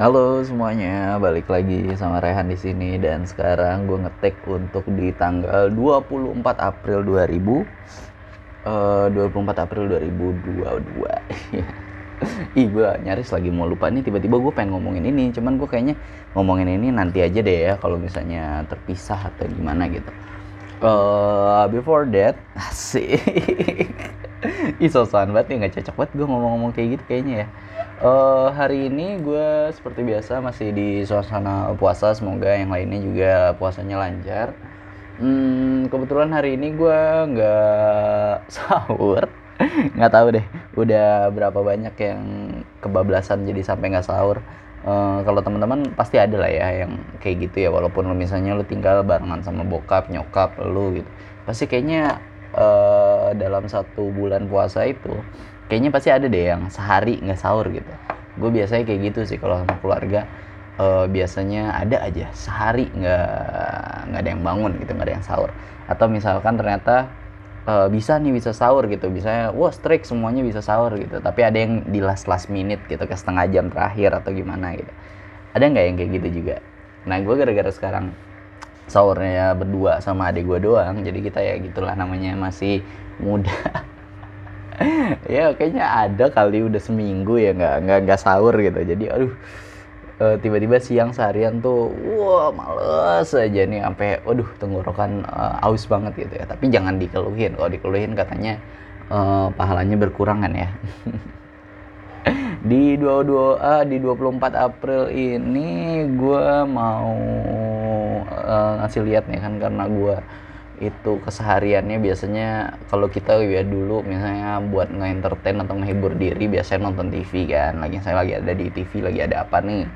Halo semuanya, balik lagi sama Rehan di sini dan sekarang gue ngetek untuk di tanggal 24 April 2000 uh, 24 April 2022. Ih gue nyaris lagi mau lupa nih tiba-tiba gue pengen ngomongin ini cuman gue kayaknya ngomongin ini nanti aja deh ya kalau misalnya terpisah atau gimana gitu. Uh, before that, asik. Ih sosokan banget ya nggak cocok banget gue ngomong-ngomong kayak gitu kayaknya ya. Uh, hari ini gue seperti biasa masih di suasana puasa. Semoga yang lainnya juga puasanya lancar. Hmm, kebetulan hari ini gue nggak sahur. nggak tahu deh. Udah berapa banyak yang kebablasan jadi sampai nggak sahur. Uh, kalau teman-teman pasti ada lah ya yang kayak gitu ya. Walaupun lo misalnya lo tinggal barengan sama bokap, nyokap, lo gitu. Pasti kayaknya uh, dalam satu bulan puasa itu kayaknya pasti ada deh yang sehari nggak sahur gitu. Gue biasanya kayak gitu sih kalau sama keluarga. Uh, biasanya ada aja sehari nggak nggak ada yang bangun gitu nggak ada yang sahur. Atau misalkan ternyata uh, bisa nih bisa sahur gitu. Bisa wah strict semuanya bisa sahur gitu. Tapi ada yang di last last minute gitu ke setengah jam terakhir atau gimana gitu. Ada nggak yang kayak gitu juga? Nah gue gara-gara sekarang sahurnya berdua sama adik gue doang jadi kita ya gitulah namanya masih muda ya kayaknya ada kali udah seminggu ya nggak nggak nggak sahur gitu. Jadi aduh uh, tiba-tiba siang seharian tuh wah males aja nih sampai waduh tenggorokan uh, aus banget gitu ya. Tapi jangan dikeluhin. Kalau dikeluhin katanya uh, pahalanya berkurang kan ya. Di 22 uh, di 24 April ini gue mau uh, ngasih lihat nih kan karena gue itu kesehariannya biasanya kalau kita ya dulu misalnya buat nge-entertain atau menghibur diri biasanya nonton TV kan. Lagi saya lagi ada di TV lagi ada apa nih?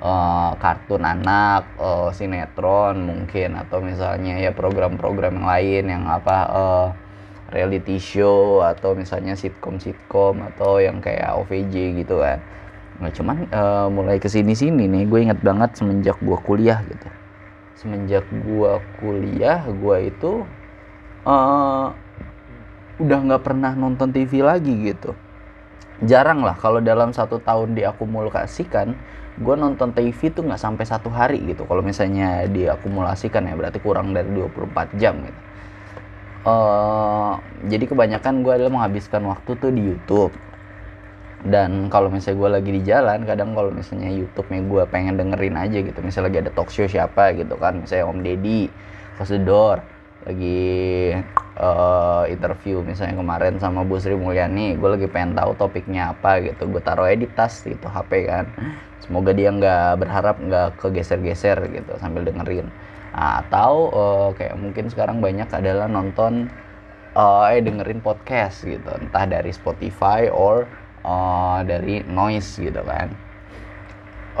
Uh, kartun anak uh, sinetron mungkin atau misalnya ya program-program yang lain yang apa uh, reality show atau misalnya sitkom-sitkom atau yang kayak OVJ gitu kan. Nah cuman uh, mulai ke sini sini nih gue inget banget semenjak gue kuliah gitu semenjak gua kuliah gua itu uh, udah nggak pernah nonton TV lagi gitu. Jarang lah kalau dalam satu tahun diakumulasikan gue nonton TV tuh nggak sampai satu hari gitu. Kalau misalnya diakumulasikan ya berarti kurang dari 24 jam gitu. Uh, jadi kebanyakan gue adalah menghabiskan waktu tuh di YouTube dan kalau misalnya gue lagi di jalan kadang kalau misalnya YouTube-nya gue pengen dengerin aja gitu misalnya lagi ada talk show siapa gitu kan misalnya Om Deddy Close lagi uh, interview misalnya kemarin sama Bu Sri Mulyani gue lagi pengen tahu topiknya apa gitu gue taruh di tas gitu HP kan. Semoga dia nggak berharap nggak kegeser-geser gitu sambil dengerin. Nah, atau uh, kayak mungkin sekarang banyak adalah nonton uh, eh dengerin podcast gitu entah dari Spotify or uh, dari noise gitu kan.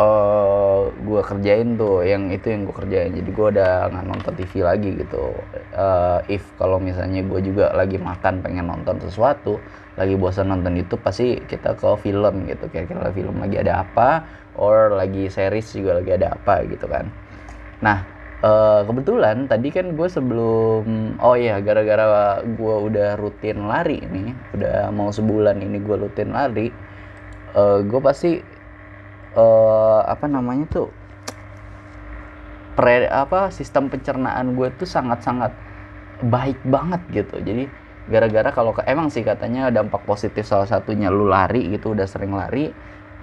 Uh, eh, gue kerjain tuh yang itu yang gue kerjain. Jadi gue udah nggak nonton TV lagi gitu. Uh, if kalau misalnya gue juga lagi makan pengen nonton sesuatu lagi bosan nonton itu pasti kita ke film gitu. Kira-kira film lagi ada apa or lagi series juga lagi ada apa gitu kan. Nah uh, kebetulan tadi kan gue sebelum oh iya gara-gara gue udah rutin lari nih udah mau sebulan ini gue rutin lari uh, gue pasti uh, apa namanya tuh pre apa sistem pencernaan gue tuh sangat-sangat baik banget gitu. Jadi gara-gara kalau emang sih katanya dampak positif salah satunya lu lari gitu udah sering lari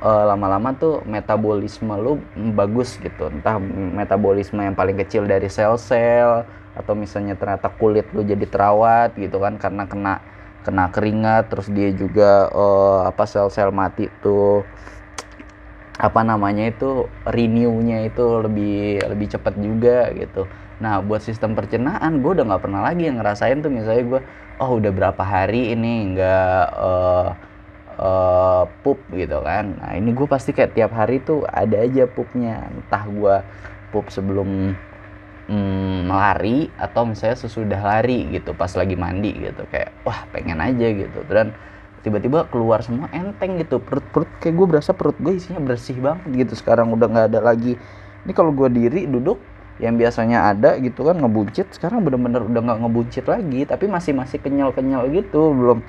uh, lama-lama tuh metabolisme lu bagus gitu. Entah metabolisme yang paling kecil dari sel-sel atau misalnya ternyata kulit lu jadi terawat gitu kan karena kena kena keringat terus dia juga uh, apa sel-sel mati tuh. Apa namanya itu renewnya itu lebih lebih cepat juga gitu. Nah buat sistem pencernaan gue udah nggak pernah lagi yang ngerasain tuh. Misalnya gue oh udah berapa hari ini nggak uh, uh, pup gitu kan. Nah ini gue pasti kayak tiap hari tuh ada aja pupnya. Entah gue pup sebelum mm, lari atau misalnya sesudah lari gitu pas lagi mandi gitu. Kayak wah pengen aja gitu. Dan tiba-tiba keluar semua enteng gitu. Perut-perut kayak gue berasa perut gue isinya bersih banget gitu. Sekarang udah nggak ada lagi. Ini kalau gue diri duduk yang biasanya ada gitu kan ngebuncit. Sekarang bener-bener udah nggak ngebuncit lagi tapi masih masih kenyal-kenyal gitu. Belum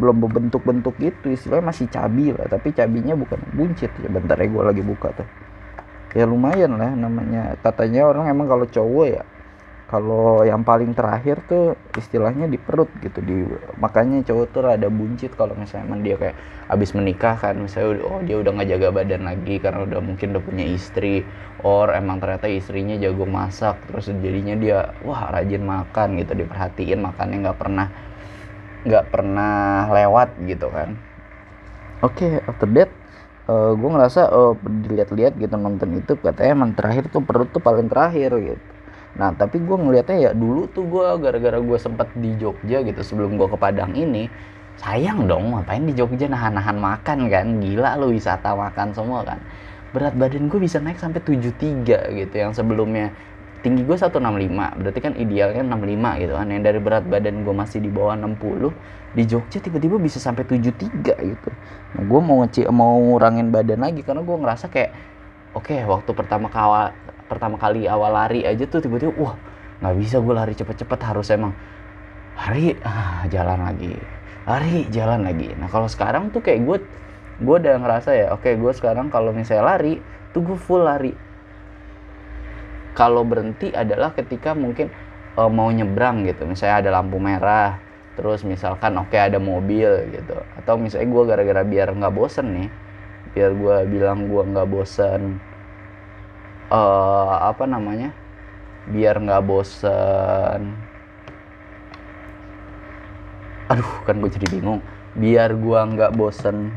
belum berbentuk-bentuk gitu istilahnya masih cabi lah tapi cabinya bukan buncit. Ya bentar ya gue lagi buka tuh. Ya lumayan lah namanya. Katanya orang emang kalau cowok ya kalau yang paling terakhir tuh istilahnya di perut gitu di makanya cowok tuh ada buncit kalau misalnya emang dia kayak abis menikah kan misalnya oh dia udah nggak jaga badan lagi karena udah mungkin udah punya istri or emang ternyata istrinya jago masak terus jadinya dia wah rajin makan gitu diperhatiin makannya nggak pernah nggak pernah lewat gitu kan. Oke okay, after that uh, eh, gue ngerasa uh, dilihat-lihat gitu nonton itu katanya emang terakhir tuh perut tuh paling terakhir gitu. Nah tapi gue ngelihatnya ya dulu tuh gue gara-gara gue sempet di Jogja gitu sebelum gue ke Padang ini sayang dong ngapain di Jogja nahan-nahan makan kan? Gila lo wisata makan semua kan. Berat badan gue bisa naik sampai 73 gitu yang sebelumnya tinggi gue 165 berarti kan idealnya 65 gitu kan. Yang dari berat badan gue masih di bawah 60 di Jogja tiba-tiba bisa sampai 73 gitu. Nah gue mau ngeci mau ngurangin badan lagi karena gue ngerasa kayak oke okay, waktu pertama kawal pertama kali awal lari aja tuh tiba-tiba wah nggak bisa gue lari cepet-cepet harus emang hari ah, jalan lagi lari jalan lagi. Nah kalau sekarang tuh kayak gue gue udah ngerasa ya oke okay, gue sekarang kalau misalnya lari tuh gue full lari kalau berhenti adalah ketika mungkin uh, mau nyebrang gitu. Misalnya ada lampu merah terus misalkan oke okay, ada mobil gitu. Atau misalnya gue gara-gara biar nggak bosen nih biar gue bilang gue nggak bosen uh, apa namanya biar nggak bosen. Aduh kan gue jadi bingung. Biar gue nggak bosen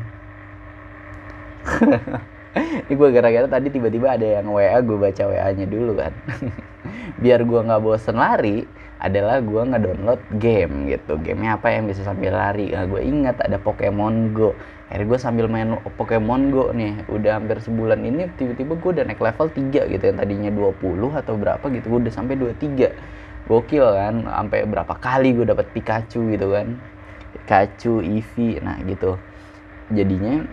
ini gue gara-gara tadi tiba-tiba ada yang WA gue baca WA nya dulu kan. Biar gue nggak bosen lari adalah gue ngedownload game gitu. Gamenya apa yang bisa sambil lari? Nah, gue ingat ada Pokemon Go. Akhirnya gue sambil main Pokemon Go nih. Udah hampir sebulan ini tiba-tiba gue udah naik level 3 gitu. Yang tadinya 20 atau berapa gitu gue udah sampai 23 gokil kan sampai berapa kali gue dapet Pikachu gitu kan. Pikachu, Eevee nah gitu. Jadinya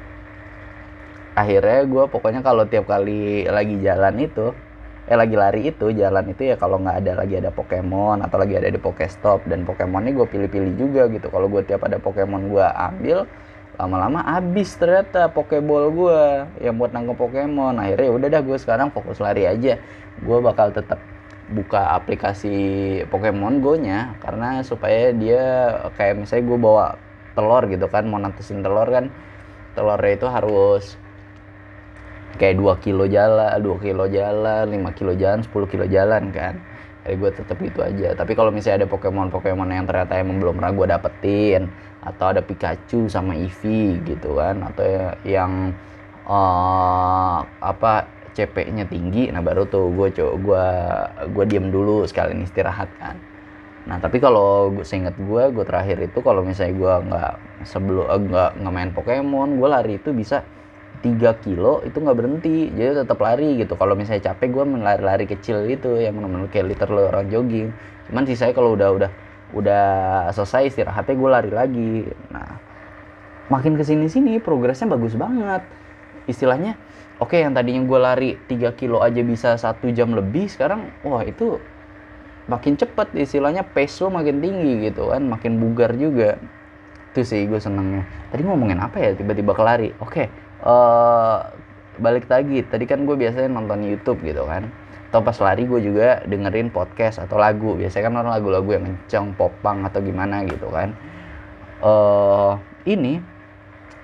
akhirnya gue pokoknya kalau tiap kali lagi jalan itu eh lagi lari itu jalan itu ya kalau nggak ada lagi ada Pokemon atau lagi ada di Pokestop dan Pokemonnya gue pilih-pilih juga gitu. Kalau gue tiap ada Pokemon gue ambil lama-lama habis ternyata Pokeball gue yang buat nangkep Pokemon. Akhirnya ya udah dah gue sekarang fokus lari aja. Gue bakal tetap buka aplikasi Pokemon Go nya karena supaya dia kayak misalnya gue bawa telur gitu kan mau nantesin telur kan telurnya itu harus kayak 2 kilo jalan 2 kilo jalan 5 kilo jalan 10 kilo jalan kan. Jadi gue tetap itu aja. Tapi kalau misalnya ada Pokemon Pokemon yang ternyata emang belum pernah gue dapetin atau ada Pikachu sama Eevee gitu kan atau yang uh, apa CP-nya tinggi nah baru tuh gue coba gue gue diem dulu sekalian istirahat kan. Nah tapi kalau gue seinget gue gue terakhir itu kalau misalnya gue nggak sebelum nggak nggak main Pokemon gue lari itu bisa 3 kilo itu nggak berhenti jadi tetap lari gitu. Kalau misalnya capek gue lari-lari kecil itu yang benar-benar kayak liter lo orang jogging. Cuman sih saya kalau udah udah udah selesai istirahatnya gue lari lagi. Nah makin ke sini sini progresnya bagus banget. Istilahnya oke okay, yang tadinya gue lari 3 kilo aja bisa satu jam lebih sekarang wah itu makin cepet. Istilahnya pace lo makin tinggi gitu kan makin bugar juga. Itu sih gue senengnya. Tadi ngomongin apa ya tiba-tiba kelari? Oke uh, balik lagi. Tadi kan gue biasanya nonton YouTube gitu kan. Atau pas lari gue juga dengerin podcast atau lagu. Biasanya kan orang lagu-lagu yang kenceng popang atau gimana gitu kan. Uh, ini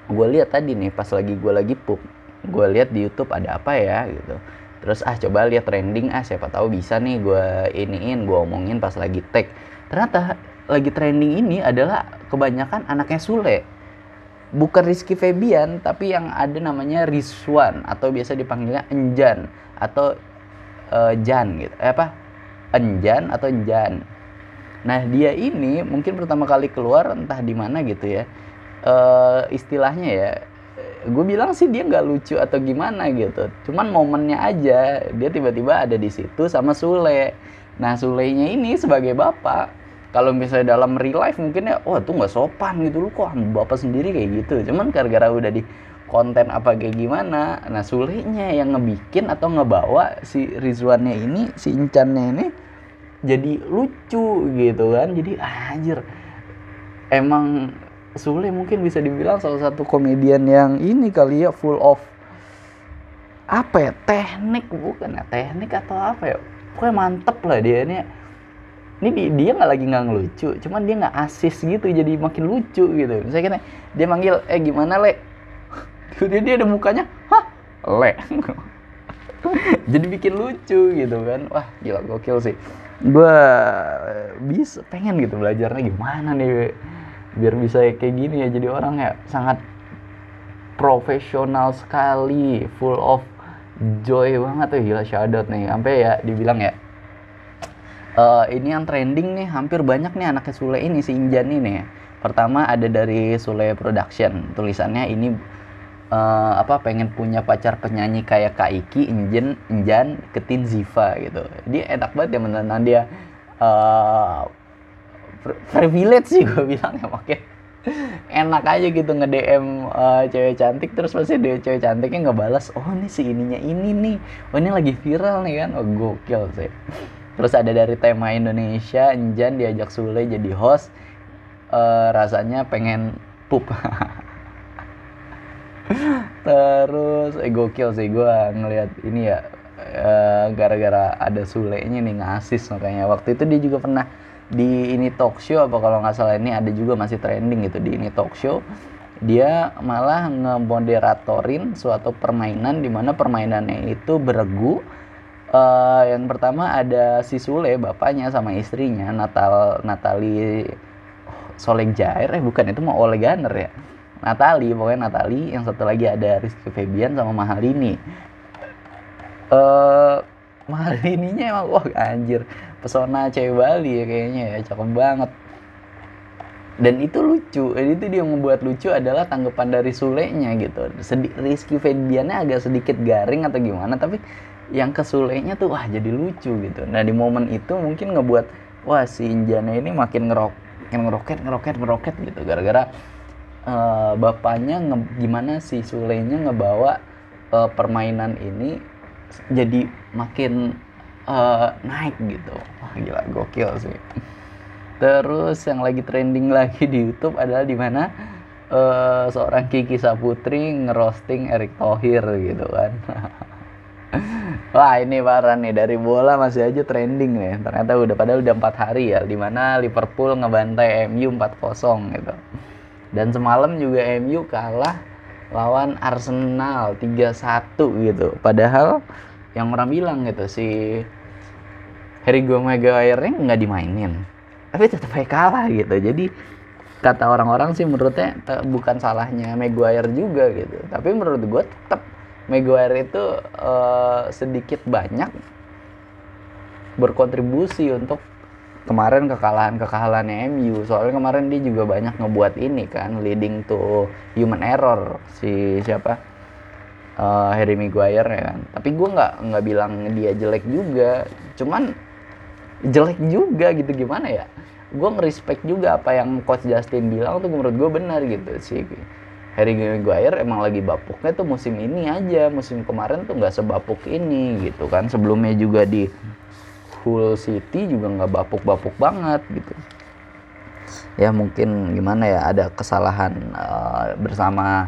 gue lihat tadi nih pas lagi gue lagi pup gue lihat di YouTube ada apa ya gitu. Terus ah coba lihat trending ah siapa tahu bisa nih gue iniin gue omongin pas lagi tag. Ternyata lagi trending ini adalah kebanyakan anaknya Sule bukan Rizky Febian tapi yang ada namanya Rizwan atau biasa dipanggilnya Enjan atau uh, Jan gitu. Eh, apa? Enjan atau Jan. Nah dia ini mungkin pertama kali keluar entah di mana gitu ya. Uh, istilahnya ya gue bilang sih dia nggak lucu atau gimana gitu. Cuman momennya aja dia tiba-tiba ada di situ sama Sule. Nah Sulenya ini sebagai bapak kalau misalnya dalam real life mungkin ya wah tuh nggak sopan gitu. Lu kok bapak sendiri kayak gitu? Cuman gara-gara udah di konten apa kayak gimana nah sulitnya yang ngebikin atau ngebawa si Rizwannya ini si Incannya ini jadi lucu gitu kan. Jadi anjir emang Sule mungkin bisa dibilang salah satu komedian yang ini kali ya full of apa ya teknik bukan ya teknik atau apa ya pokoknya mantep lah dia ini ini dia nggak lagi nggak ngelucu cuman dia nggak asis gitu jadi makin lucu gitu. Saya kira dia manggil eh gimana le? Dia dia ada mukanya hah? Le? Jadi bikin lucu gitu kan. Wah gila gokil sih. Gue bisa pengen gitu belajarnya gimana nih biar bisa kayak gini ya jadi orang ya sangat profesional sekali full of joy banget tuh. Gila shadow nih. Sampai ya dibilang ya uh, ini yang trending nih hampir banyak nih anaknya Sule ini si Injan ini ya. Pertama ada dari Sule Production. Tulisannya ini uh, apa pengen punya pacar penyanyi kayak Kak Iki, Injen, Injan, Ketin Ziva gitu. Dia enak banget ya menenang dia uh, privilege sih gue bilang ya makanya. Enak aja gitu nge DM uh, cewek cantik terus pasti dia cewek cantiknya nggak balas oh ini si ininya ini nih. Oh ini lagi viral nih kan. Oh gokil sih terus ada dari tema Indonesia Enjan diajak Sule jadi host. Uh, rasanya pengen pup. Terus eh, gokil sih gue ngelihat ini ya. Uh, gara-gara ada Sule nya nih ngasis makanya. Waktu itu dia juga pernah di ini talk show apa kalau nggak salah ini ada juga masih trending gitu di ini talk show. Dia malah ngemoderatorin suatu permainan di mana permainannya itu beregu uh, yang pertama ada si Sule bapaknya sama istrinya Natal Natali Soleh Jair eh bukan itu mau Ole Gunner ya. Natali pokoknya Natali. Yang satu lagi ada Rizky Febian sama Mahalini. Uh, Mahalininya emang wah anjir. Pesona cewek Bali ya kayaknya ya cakep banget. Dan itu lucu dan itu dia membuat lucu adalah tanggapan dari Sule-nya gitu. Sedi Rizky Febiannya agak sedikit garing atau gimana tapi yang kesulenya tuh wah jadi lucu gitu. Nah di momen itu mungkin ngebuat wah si Injana ini makin ngerok makin ngeroket ngeroket ngeroket gitu. Gara-gara uh, bapaknya nge, gimana si Sulenya ngebawa uh, permainan ini jadi makin uh, naik gitu. Wah gila gokil sih. Terus yang lagi trending lagi di YouTube adalah di mana uh, seorang Kiki Saputri ngerosting Erick Thohir gitu kan Wah ini parah nih dari bola masih aja trending nih. Ternyata udah padahal udah empat hari ya, di mana Liverpool ngebantai MU 4-0 gitu. Dan semalam juga MU kalah lawan Arsenal 3-1 gitu. Padahal yang orang bilang gitu si Harry Maguire nggak dimainin, tapi tetap aja kalah gitu. Jadi kata orang-orang sih menurutnya bukan salahnya Maguire juga gitu. Tapi menurut gue tetap Maguire itu uh, sedikit banyak berkontribusi untuk kemarin kekalahan-kekalahannya MU. Soalnya kemarin dia juga banyak ngebuat ini kan leading to human error si siapa? Uh, Harry Maguire ya kan. Tapi gue nggak nggak bilang dia jelek juga. Cuman jelek juga gitu gimana ya? Gue ngerespek juga apa yang coach Justin bilang tuh menurut gue benar gitu sih Harry Maguire emang lagi bapuknya tuh musim ini aja. Musim kemarin tuh nggak sebapuk ini gitu kan. Sebelumnya juga di Hull City juga nggak bapuk-bapuk banget gitu. Ya mungkin gimana ya ada kesalahan uh, bersama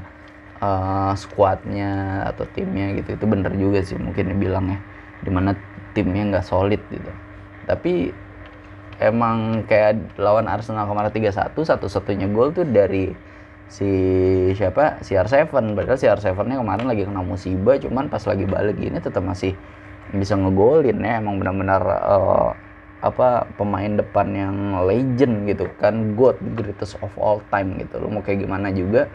uh, skuadnya atau timnya gitu. Itu bener juga sih mungkin dibilang ya di mana timnya nggak solid gitu. Tapi emang kayak lawan Arsenal kemarin 3-1 satu-satunya gol tuh dari si siapa? Si R7 padahal si R7 nya kemarin lagi kena musibah cuman pas lagi balik ini tetap masih bisa ngegolin ya. Emang benar-benar uh, apa pemain depan yang legend gitu kan. God greatest of all time gitu. Lo mau kayak gimana juga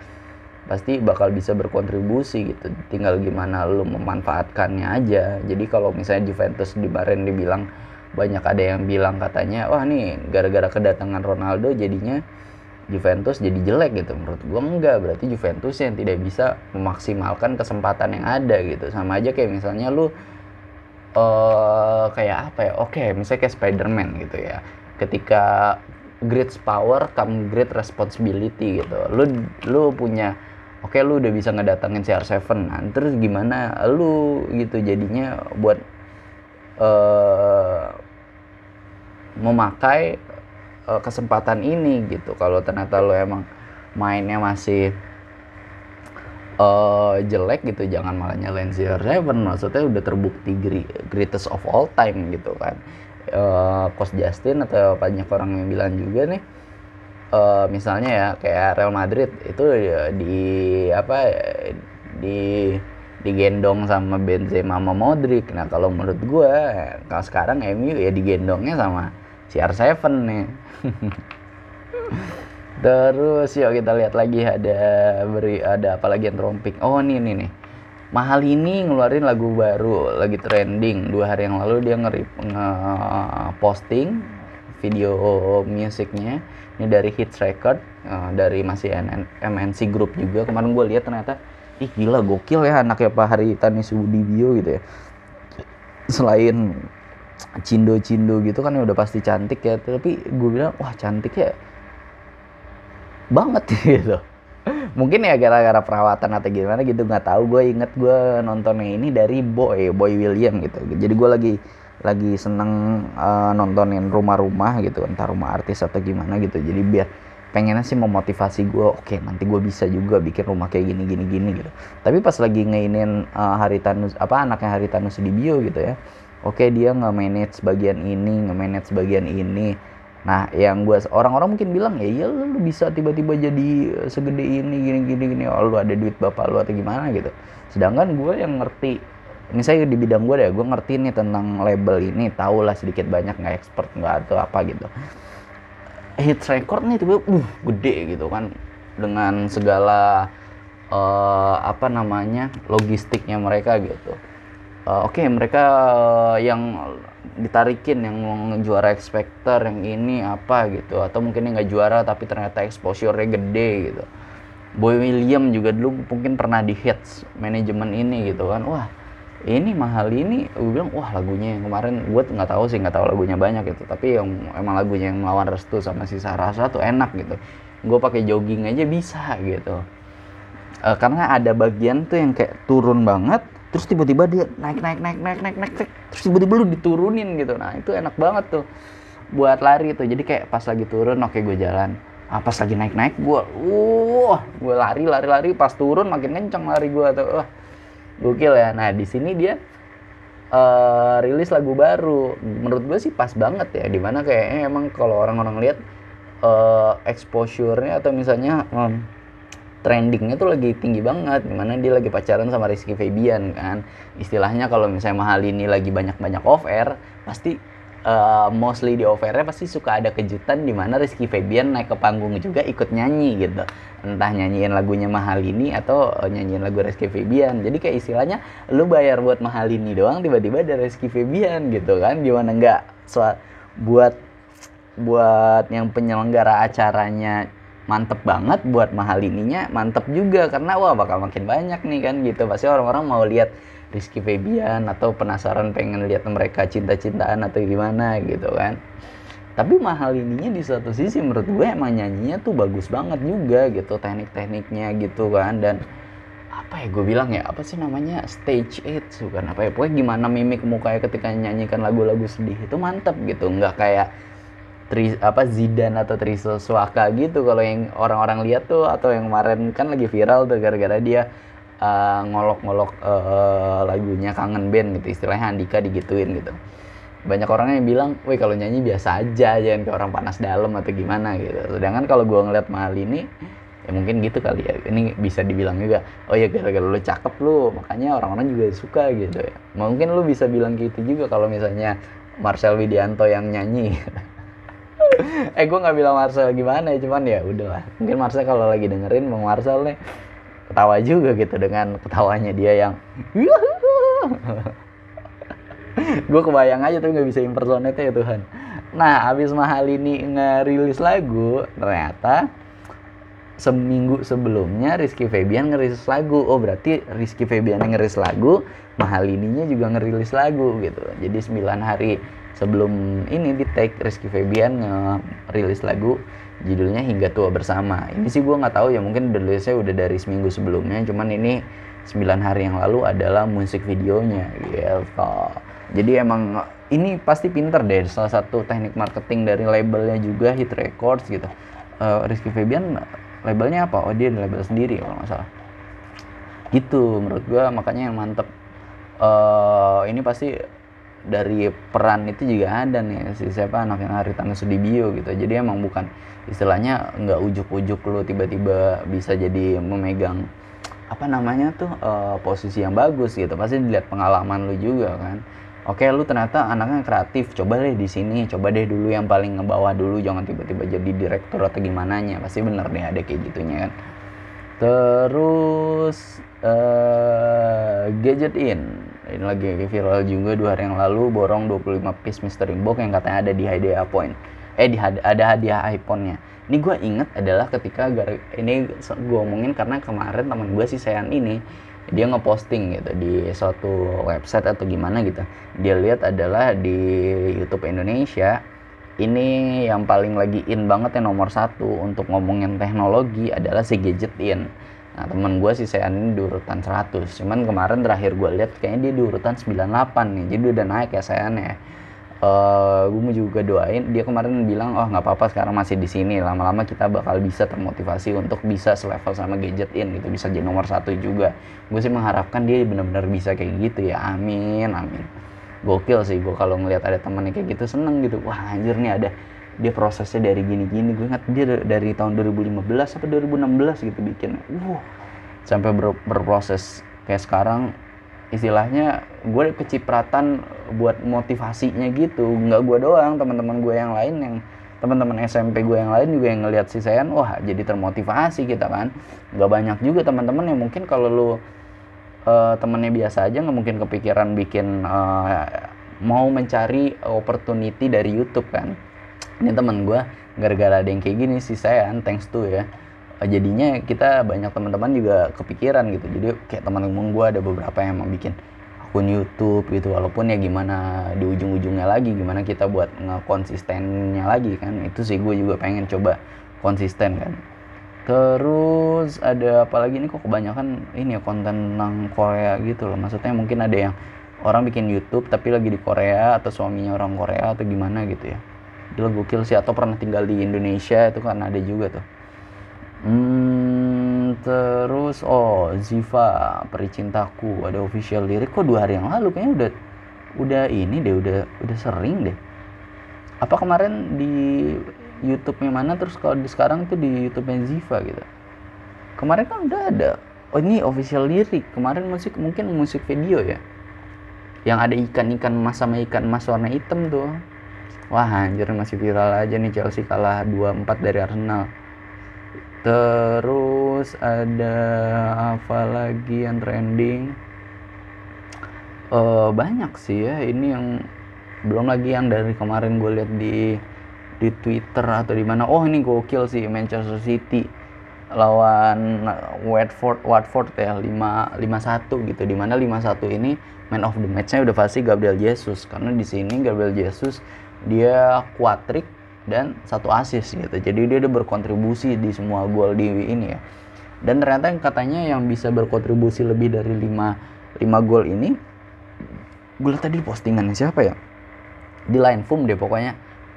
pasti bakal bisa berkontribusi gitu. Tinggal gimana lo memanfaatkannya aja. Jadi kalau misalnya Juventus di Baren dibilang banyak ada yang bilang katanya wah nih gara-gara kedatangan Ronaldo jadinya Juventus jadi jelek gitu. Menurut gue enggak. Berarti Juventus yang tidak bisa memaksimalkan kesempatan yang ada gitu. Sama aja kayak misalnya lu uh, kayak apa ya? Oke okay, misalnya kayak Spiderman gitu ya. Ketika great power come great responsibility gitu. Lu lu punya oke okay, lu udah bisa ngedatangin CR7 nah, terus gimana lu gitu jadinya buat uh, memakai uh, kesempatan ini gitu kalau ternyata lo emang mainnya masih uh, jelek gitu jangan malah nyalain CR7 maksudnya udah terbukti greatest of all time gitu kan uh, Justin atau banyak orang yang bilang juga nih uh, misalnya ya kayak Real Madrid itu di apa di digendong sama Benzema sama Modric. Nah, kalau menurut gue kalau sekarang MU ya digendongnya sama CR7 nih. Terus yuk kita lihat lagi ada beri ada apa lagi yang tromping. Oh, ini nih nih. Mahal ini ngeluarin lagu baru, lagi trending. Dua hari yang lalu dia nge, nge posting video musiknya. Ini dari Hits Record, uh, dari masih MNC Group juga. Kemarin gue lihat ternyata, ih gila gokil ya anaknya Pak Haritani Sudibyo gitu ya. Selain cindo-cindo gitu kan udah pasti cantik ya, tapi gue bilang wah cantik ya banget gitu. Mungkin ya gara-gara perawatan atau gimana gitu nggak tahu. Gue inget gue nontonnya ini dari Boy Boy William gitu. Jadi gue lagi lagi seneng uh, nontonin rumah-rumah gitu entah rumah artis atau gimana gitu. Jadi biar pengennya sih memotivasi gue oke okay, nanti gue bisa juga bikin rumah kayak gini gini gini gitu. Tapi pas lagi ngeinin uh, Tanus apa anaknya Hari Tanus di bio gitu ya oke okay, dia nggak manage bagian ini nggak manage bagian ini Nah, yang gue orang-orang mungkin bilang ya iya lu bisa tiba-tiba jadi segede ini gini gini gini oh lu ada duit bapak lu atau gimana gitu. Sedangkan gue yang ngerti ini saya di bidang gue deh, gue ngerti nih tentang label ini, tau lah sedikit banyak nggak expert nggak atau apa gitu. Hit record nih tiba uh gede gitu kan dengan segala uh, apa namanya logistiknya mereka gitu. Uh, Oke okay, mereka uh, yang ditarikin yang juara expector yang ini apa gitu. Atau mungkin yang nggak juara tapi ternyata exposure-nya gede gitu. Boy William juga dulu mungkin pernah di hits manajemen ini gitu kan. Wah ini mahal ini. Gue bilang wah lagunya yang kemarin. Gue nggak tahu sih nggak tahu lagunya banyak gitu. Tapi yang emang lagunya yang melawan restu sama si Sarasa tuh enak gitu. Gue pakai jogging aja bisa gitu. E, karena ada bagian tuh yang kayak turun banget terus tiba-tiba dia naik naik naik naik naik naik, naik. Terus tiba-tiba lu diturunin gitu. Nah itu enak banget tuh buat lari tuh. Jadi kayak pas lagi turun oke gue jalan. Ah, pas lagi naik naik gue uh gue lari lari lari. Pas turun makin kenceng lari gue tuh. Wah gokil ya. Nah di sini dia uh, rilis lagu baru. Menurut gue sih pas banget ya. Di mana kayaknya emang kalau orang-orang lihat uh, exposure-nya atau misalnya um, trendingnya tuh lagi tinggi banget. Di mana dia lagi pacaran sama Rizky Febian kan. Istilahnya kalau misalnya mahal ini lagi banyak-banyak off pasti uh, mostly di off airnya pasti suka ada kejutan di mana Rizky Febian naik ke panggung juga ikut nyanyi gitu. Entah nyanyiin lagunya mahal ini atau uh, nyanyiin lagu Rizky Febian. Jadi kayak istilahnya lu bayar buat mahal ini doang tiba-tiba ada Rizky Febian gitu kan. Gimana enggak so, buat buat yang penyelenggara acaranya mantep banget buat mahal ininya mantep juga karena wah bakal makin banyak nih kan gitu. Pasti orang-orang mau lihat Rizky Febian atau penasaran pengen lihat mereka cinta-cintaan atau gimana gitu kan. Tapi mahal ininya di satu sisi menurut gue emang nyanyinya tuh bagus banget juga gitu teknik-tekniknya gitu kan. Dan apa ya gue bilang ya apa sih namanya stage it bukan apa ya. Pokoknya gimana mimik mukanya ketika nyanyikan lagu-lagu sedih itu mantep gitu. Nggak kayak Tri, apa Zidan atau Triso Swaka gitu. Kalau yang orang-orang lihat tuh atau yang kemarin kan lagi viral tuh gara-gara dia uh, ngolok-ngolok uh, lagunya kangen band gitu. Istilahnya Andika digituin gitu. Banyak orang yang bilang, wih kalau nyanyi biasa aja jangan kayak orang panas dalam atau gimana gitu. Sedangkan kalau gua ngeliat mahal ini ya mungkin gitu kali ya. Ini bisa dibilang juga oh ya gara-gara lu cakep lu makanya orang-orang juga suka gitu ya. Mungkin lu bisa bilang gitu juga kalau misalnya Marcel Widianto yang nyanyi eh gue nggak bilang Marcel gimana ya cuman ya udahlah. Mungkin Marcel kalau lagi dengerin bang Marcel nih ketawa juga gitu dengan ketawanya dia yang gue kebayang aja tuh nggak bisa impersonate ya Tuhan. Nah abis mahal ini ngerilis lagu ternyata seminggu sebelumnya Rizky Febian ngerilis lagu. Oh berarti Rizky Febian yang ngerilis lagu mahal ininya juga ngerilis lagu gitu. Jadi 9 hari sebelum ini di take Rizky Febian ngerilis lagu judulnya hingga tua bersama. Ini sih gue nggak tahu ya mungkin rilisnya udah dari seminggu sebelumnya cuman ini 9 hari yang lalu adalah musik videonya. Gitu jadi emang ini pasti pinter deh salah satu teknik marketing dari labelnya juga Hit Records gitu. Uh, Rizky Febian labelnya apa? Oh dia label sendiri kalau nggak salah. Gitu menurut gue makanya yang mantep. Uh, ini pasti dari peran itu juga ada nih si siapa anak yang Haritano Sudibyo gitu. Jadi emang bukan istilahnya nggak ujuk-ujuk lo tiba-tiba bisa jadi memegang apa namanya tuh uh, posisi yang bagus gitu. Pasti dilihat pengalaman lu juga kan. Oke lu ternyata anaknya kreatif coba deh di sini coba deh dulu yang paling ngebawah dulu jangan tiba-tiba jadi direktur atau gimana nya pasti bener deh ada kayak gitunya kan. Terus uh, gadget in ini lagi viral juga dua hari yang lalu borong 25 piece mystery box yang katanya ada di hadiah point. Eh di ada hadiah iPhone-nya. Ini gue inget adalah ketika ini gue omongin karena kemarin teman gue si Sean ini dia ngeposting gitu di suatu website atau gimana gitu. Dia lihat adalah di YouTube Indonesia ini yang paling lagi in banget ya nomor satu untuk ngomongin teknologi adalah si Gadget In Nah temen gue sih saya ini di urutan 100 Cuman kemarin terakhir gue lihat kayaknya dia di urutan 98 nih. Jadi udah naik ya saya nih uh, gue mau juga doain. Dia kemarin bilang oh nggak apa-apa sekarang masih di sini. Lama-lama kita bakal bisa termotivasi untuk bisa selevel sama gadget in gitu. Bisa jadi nomor satu juga. Gue sih mengharapkan dia benar-benar bisa kayak gitu ya. Amin amin. Gokil sih gue kalau ngelihat ada temennya kayak gitu seneng gitu. Wah anjir nih ada dia prosesnya dari gini-gini. Gue ingat dia dari tahun 2015 sampai 2016 gitu bikin. Uh sampai ber, berproses kayak sekarang istilahnya gue kecipratan buat motivasinya gitu. Nggak gue doang teman-teman gue yang lain yang teman-teman SMP gue yang lain juga yang ngelihat si Sayan wah jadi termotivasi kita kan. Nggak banyak juga teman-teman yang mungkin kalau lu uh, temennya biasa aja nggak mungkin kepikiran bikin uh, mau mencari opportunity dari YouTube kan ini teman gue gara-gara ada yang kayak gini sih saya thanks to ya. Jadinya kita banyak teman-teman juga kepikiran gitu. Jadi kayak teman-teman gue ada beberapa yang mau bikin akun YouTube gitu. Walaupun ya gimana di ujung-ujungnya lagi gimana kita buat ngekonsistennya lagi kan. Itu sih gue juga pengen coba konsisten kan. Terus ada apa lagi nih kok kebanyakan ini ya konten tentang Korea gitu loh. Maksudnya mungkin ada yang orang bikin YouTube tapi lagi di Korea atau suaminya orang Korea atau gimana gitu ya gila gokil sih atau pernah tinggal di Indonesia itu kan ada juga tuh. Hmm, terus oh Ziva peri cintaku ada official lirik. Kok dua hari yang lalu? Kayaknya udah udah ini deh udah udah sering deh. Apa kemarin di YouTube-nya mana terus kalau di sekarang tuh di YouTube-nya Ziva gitu. Kemarin kan udah ada. Oh ini official lirik. Kemarin musik mungkin musik video ya. Yang ada ikan-ikan emas sama ikan emas warna hitam tuh wah anjir masih viral aja nih Chelsea kalah 2-4 dari Arsenal. Terus ada apa lagi yang trending? Uh, banyak sih ya. Ini yang belum lagi yang dari kemarin gue lihat di di Twitter atau di mana. Oh ini gokil sih Manchester City lawan Watford Watford ya 5 5-1 gitu. Di mana 5-1 ini man of the match-nya udah pasti Gabriel Jesus. Karena di sini Gabriel Jesus dia kuatrik dan satu assist gitu. Jadi dia udah berkontribusi di semua gol di ini ya. Dan ternyata yang katanya yang bisa berkontribusi lebih dari 5 5 gol ini gue lihat tadi postingan siapa ya? Di line Fum deh pokoknya.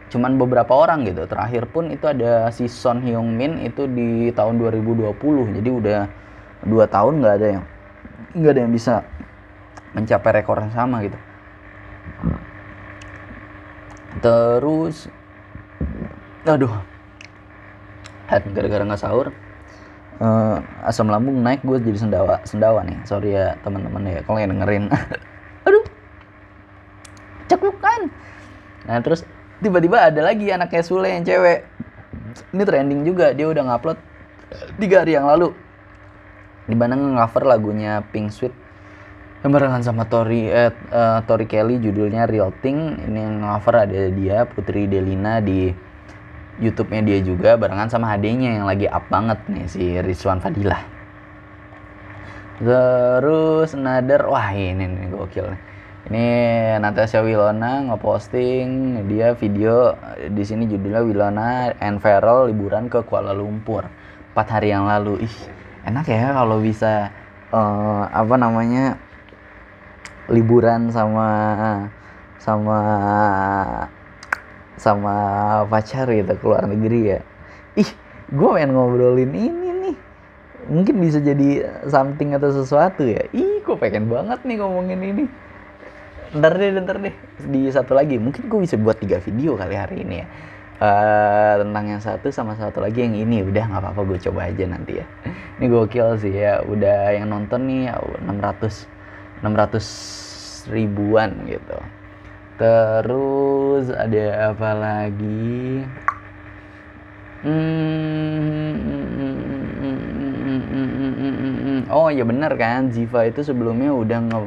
Cuman beberapa orang gitu. Terakhir pun itu ada si Son Heung Min itu di tahun 2020 jadi udah dua tahun nggak ada yang nggak ada yang bisa mencapai rekor yang sama gitu terus aduh gara-gara nggak sahur. Uh, asam lambung naik gue jadi sendawa sendawa nih. Sorry ya teman-teman ya kalau yang dengerin. Aduh cekukan nah terus tiba-tiba ada lagi anaknya Sule yang cewek. Ini trending juga dia udah ngupload tiga hari yang lalu. Di mana nge-cover lagunya Pink Sweet yang barengan sama Tori eh, uh, Tori Kelly judulnya Real Thing. Ini yang cover ada dia Putri Delina di YouTube-nya dia juga barengan sama adenya yang lagi up banget nih si Rizwan Fadilah terus Nader wah ini nih gokil nih. Ini Natasha Wilona ngeposting dia video di sini judulnya Wilona and Feral liburan ke Kuala Lumpur. 4 hari yang lalu. Ih enak ya kalau bisa uh, apa namanya liburan sama sama sama pacar gitu ke luar negeri ya. Ih gue pengen ngobrolin ini nih. Mungkin bisa jadi something atau sesuatu ya. Ih kok pengen banget nih ngomongin ini. Ntar deh ntar deh. Di satu lagi mungkin gue bisa buat tiga video kali hari ini ya. Uh, tentang yang satu sama satu lagi yang ini. Udah nggak apa-apa gue coba aja nanti ya. Ini gokil sih ya. Udah yang nonton nih 600 600 ribuan gitu. Terus ada apa lagi? Hmm, oh ya bener kan Ziva itu sebelumnya udah nge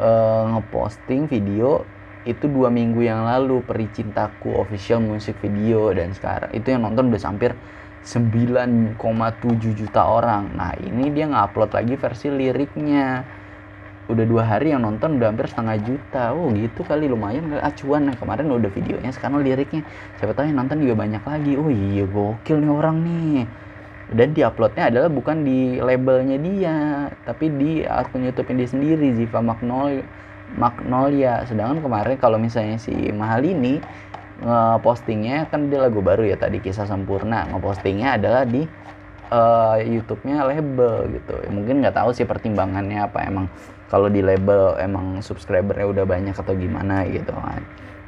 uh, ngeposting video itu dua minggu yang lalu Peri Cintaku official musik video. Dan sekarang itu yang nonton udah hampir 9,7 juta orang. Nah ini dia ngupload lagi versi liriknya udah dua hari yang nonton udah hampir setengah juta. Oh gitu kali lumayan kali. Acuan nah, kemarin udah videonya sekarang liriknya. Siapa tahu yang nonton juga banyak lagi. Oh iya gokil nih orang nih. Dan di uploadnya adalah bukan di labelnya dia tapi di akun YouTube dia sendiri Ziva Magnolia Magnolia. Sedangkan kemarin kalau misalnya si Mahal ini ngepostingnya kan dia lagu baru ya tadi kisah sempurna ngepostingnya adalah di uh, YouTube-nya label gitu. Ya, mungkin nggak tahu sih pertimbangannya apa. Emang kalau di label emang subscribernya udah banyak atau gimana gitu kan.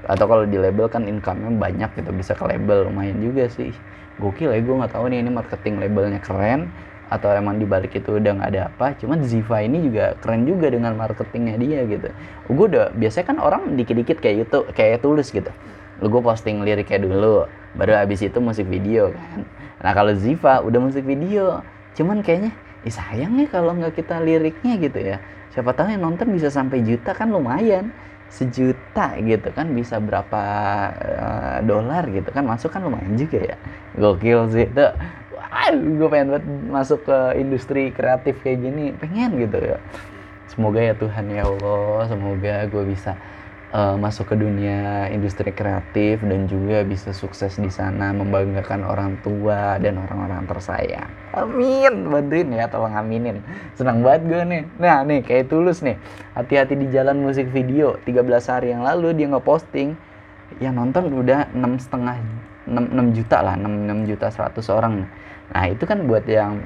Atau kalau di label kan income-nya banyak gitu bisa ke label. Lumayan juga sih. Gokil ya gue nggak tahu nih ini marketing labelnya keren atau emang di balik itu udah nggak ada apa. Cuman Ziva ini juga keren juga dengan marketingnya dia gitu. Gue udah biasanya kan orang dikit-dikit kayak itu kayak tulus gitu. Lu gue posting liriknya dulu baru habis itu musik video kan nah kalau Ziva udah musik video cuman kayaknya eh sayang ya kalau nggak kita liriknya gitu ya. Siapa tahu yang nonton bisa sampai juta kan lumayan. Sejuta gitu kan bisa berapa uh, dolar gitu kan masuk kan lumayan juga ya. Gokil sih itu. Wah gue pengen banget masuk ke industri kreatif kayak gini pengen gitu ya. Semoga ya Tuhan ya Allah semoga gue bisa uh, masuk ke dunia industri kreatif dan juga bisa sukses di sana membanggakan orang tua dan orang-orang tersayang. Amin, bantuin ya, tolong aminin. Senang banget gue nih. Nah nih kayak tulus nih, hati-hati di jalan musik video. 13 hari yang lalu dia ngeposting, yang nonton udah enam setengah 6, juta lah, 6, 6 juta 100 orang. Nah itu kan buat yang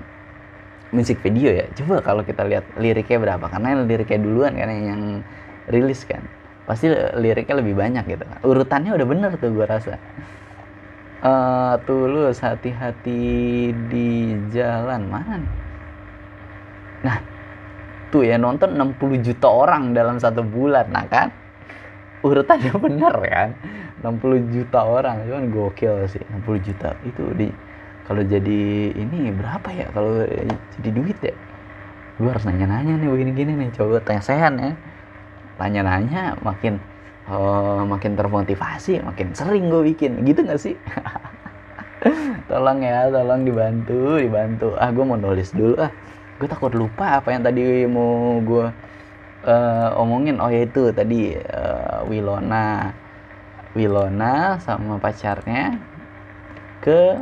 musik video ya. Coba kalau kita lihat liriknya berapa, karena liriknya duluan kan yang rilis kan pasti liriknya lebih banyak gitu. Urutannya udah bener tuh gue rasa. Uh, tulus hati-hati di jalan. Mana nih? Nah tuh ya nonton 60 juta orang dalam satu bulan nah kan? Urutannya bener kan? 60 juta orang cuman gokil sih 60 juta. Itu di kalau jadi ini berapa ya? Kalau jadi duit ya? Gue harus nanya-nanya nih begini gini nih coba tanya sehan ya nanya-nanya makin uh, makin termotivasi makin sering gue bikin. Gitu gak sih? Tolong ya tolong dibantu dibantu. Ah gue mau nulis dulu ah. Gue takut lupa apa yang tadi mau gue uh, omongin. Oh ya itu tadi uh, Wilona Wilona sama pacarnya ke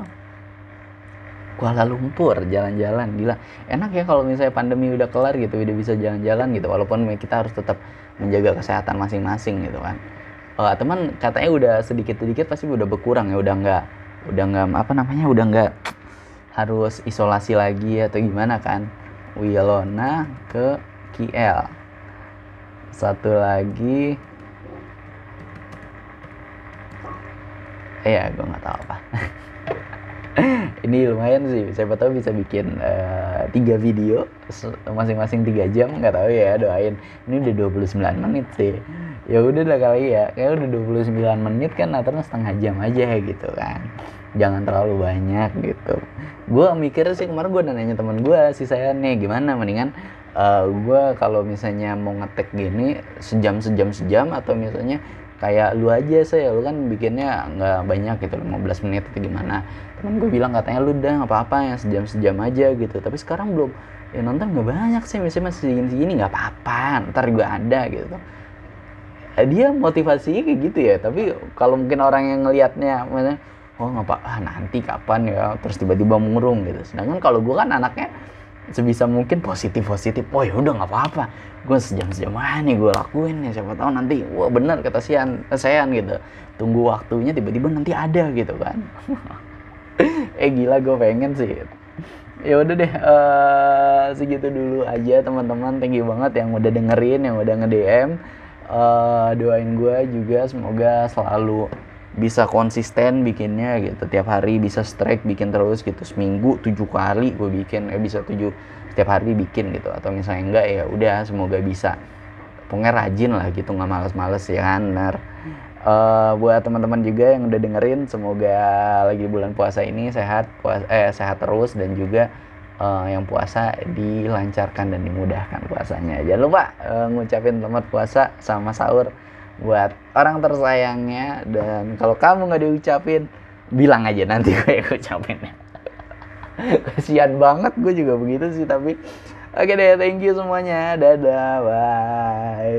Kuala Lumpur jalan-jalan. Gila enak ya kalau misalnya pandemi udah kelar gitu udah bisa jalan-jalan gitu. Walaupun kita harus tetap menjaga kesehatan masing-masing gitu kan. Uh, teman katanya udah sedikit-sedikit pasti udah berkurang ya udah nggak udah nggak apa namanya udah nggak harus isolasi lagi atau gimana kan. Wilona ke KL satu lagi. Eh ya gue nggak tahu apa ini lumayan sih siapa tahu bisa bikin uh, tiga video masing-masing tiga jam nggak tahu ya doain. Ini udah 29 menit sih. Ya udah lah kali ya kayak udah 29 menit kan natarnya setengah jam aja gitu kan. Jangan terlalu banyak gitu. Gue mikir sih kemarin gue nanya teman gue sih saya nih gimana mendingan uh, eh, gue kalau misalnya mau ngetek gini sejam sejam sejam atau misalnya kayak lu aja saya lu kan bikinnya nggak banyak gitu 15 menit atau gimana. Temen gue bilang katanya lu udah nggak apa-apa yang sejam sejam aja gitu. Tapi sekarang belum. Ya nonton nggak banyak sih misalnya masih segini segini nggak apa-apa. Ntar gue ada gitu. Eh, dia motivasinya kayak gitu ya. Tapi kalau mungkin orang yang ngelihatnya oh nggak apa ah nanti kapan ya? Terus tiba-tiba murung gitu. Sedangkan kalau gue kan anaknya sebisa mungkin positif positif. Oh ya udah nggak apa-apa. Gue sejam sejam aja nih gue lakuin ya siapa tahu nanti wah bener kata Sian eh, Sean gitu. Tunggu waktunya tiba-tiba nanti ada gitu kan. Eh gila gue pengen sih. Ya udah deh uh, segitu dulu aja teman-teman. Thank you banget yang udah dengerin yang udah nge DM uh, doain gue juga semoga selalu bisa konsisten bikinnya gitu. Tiap hari bisa strike bikin terus gitu. Seminggu tujuh kali gue bikin eh bisa tujuh setiap hari bikin gitu. Atau misalnya enggak ya udah semoga bisa. Pokoknya rajin lah gitu nggak males-males ya kan? Bener uh, buat teman-teman juga yang udah dengerin semoga lagi bulan puasa ini sehat puas eh sehat terus dan juga uh, yang puasa dilancarkan dan dimudahkan puasanya. Jangan lupa uh, ngucapin selamat puasa sama sahur buat orang tersayangnya. Dan kalau kamu nggak diucapin bilang aja nanti gue yang ucapin kasihan banget gue juga begitu sih tapi. Oke deh thank you semuanya. Dadah bye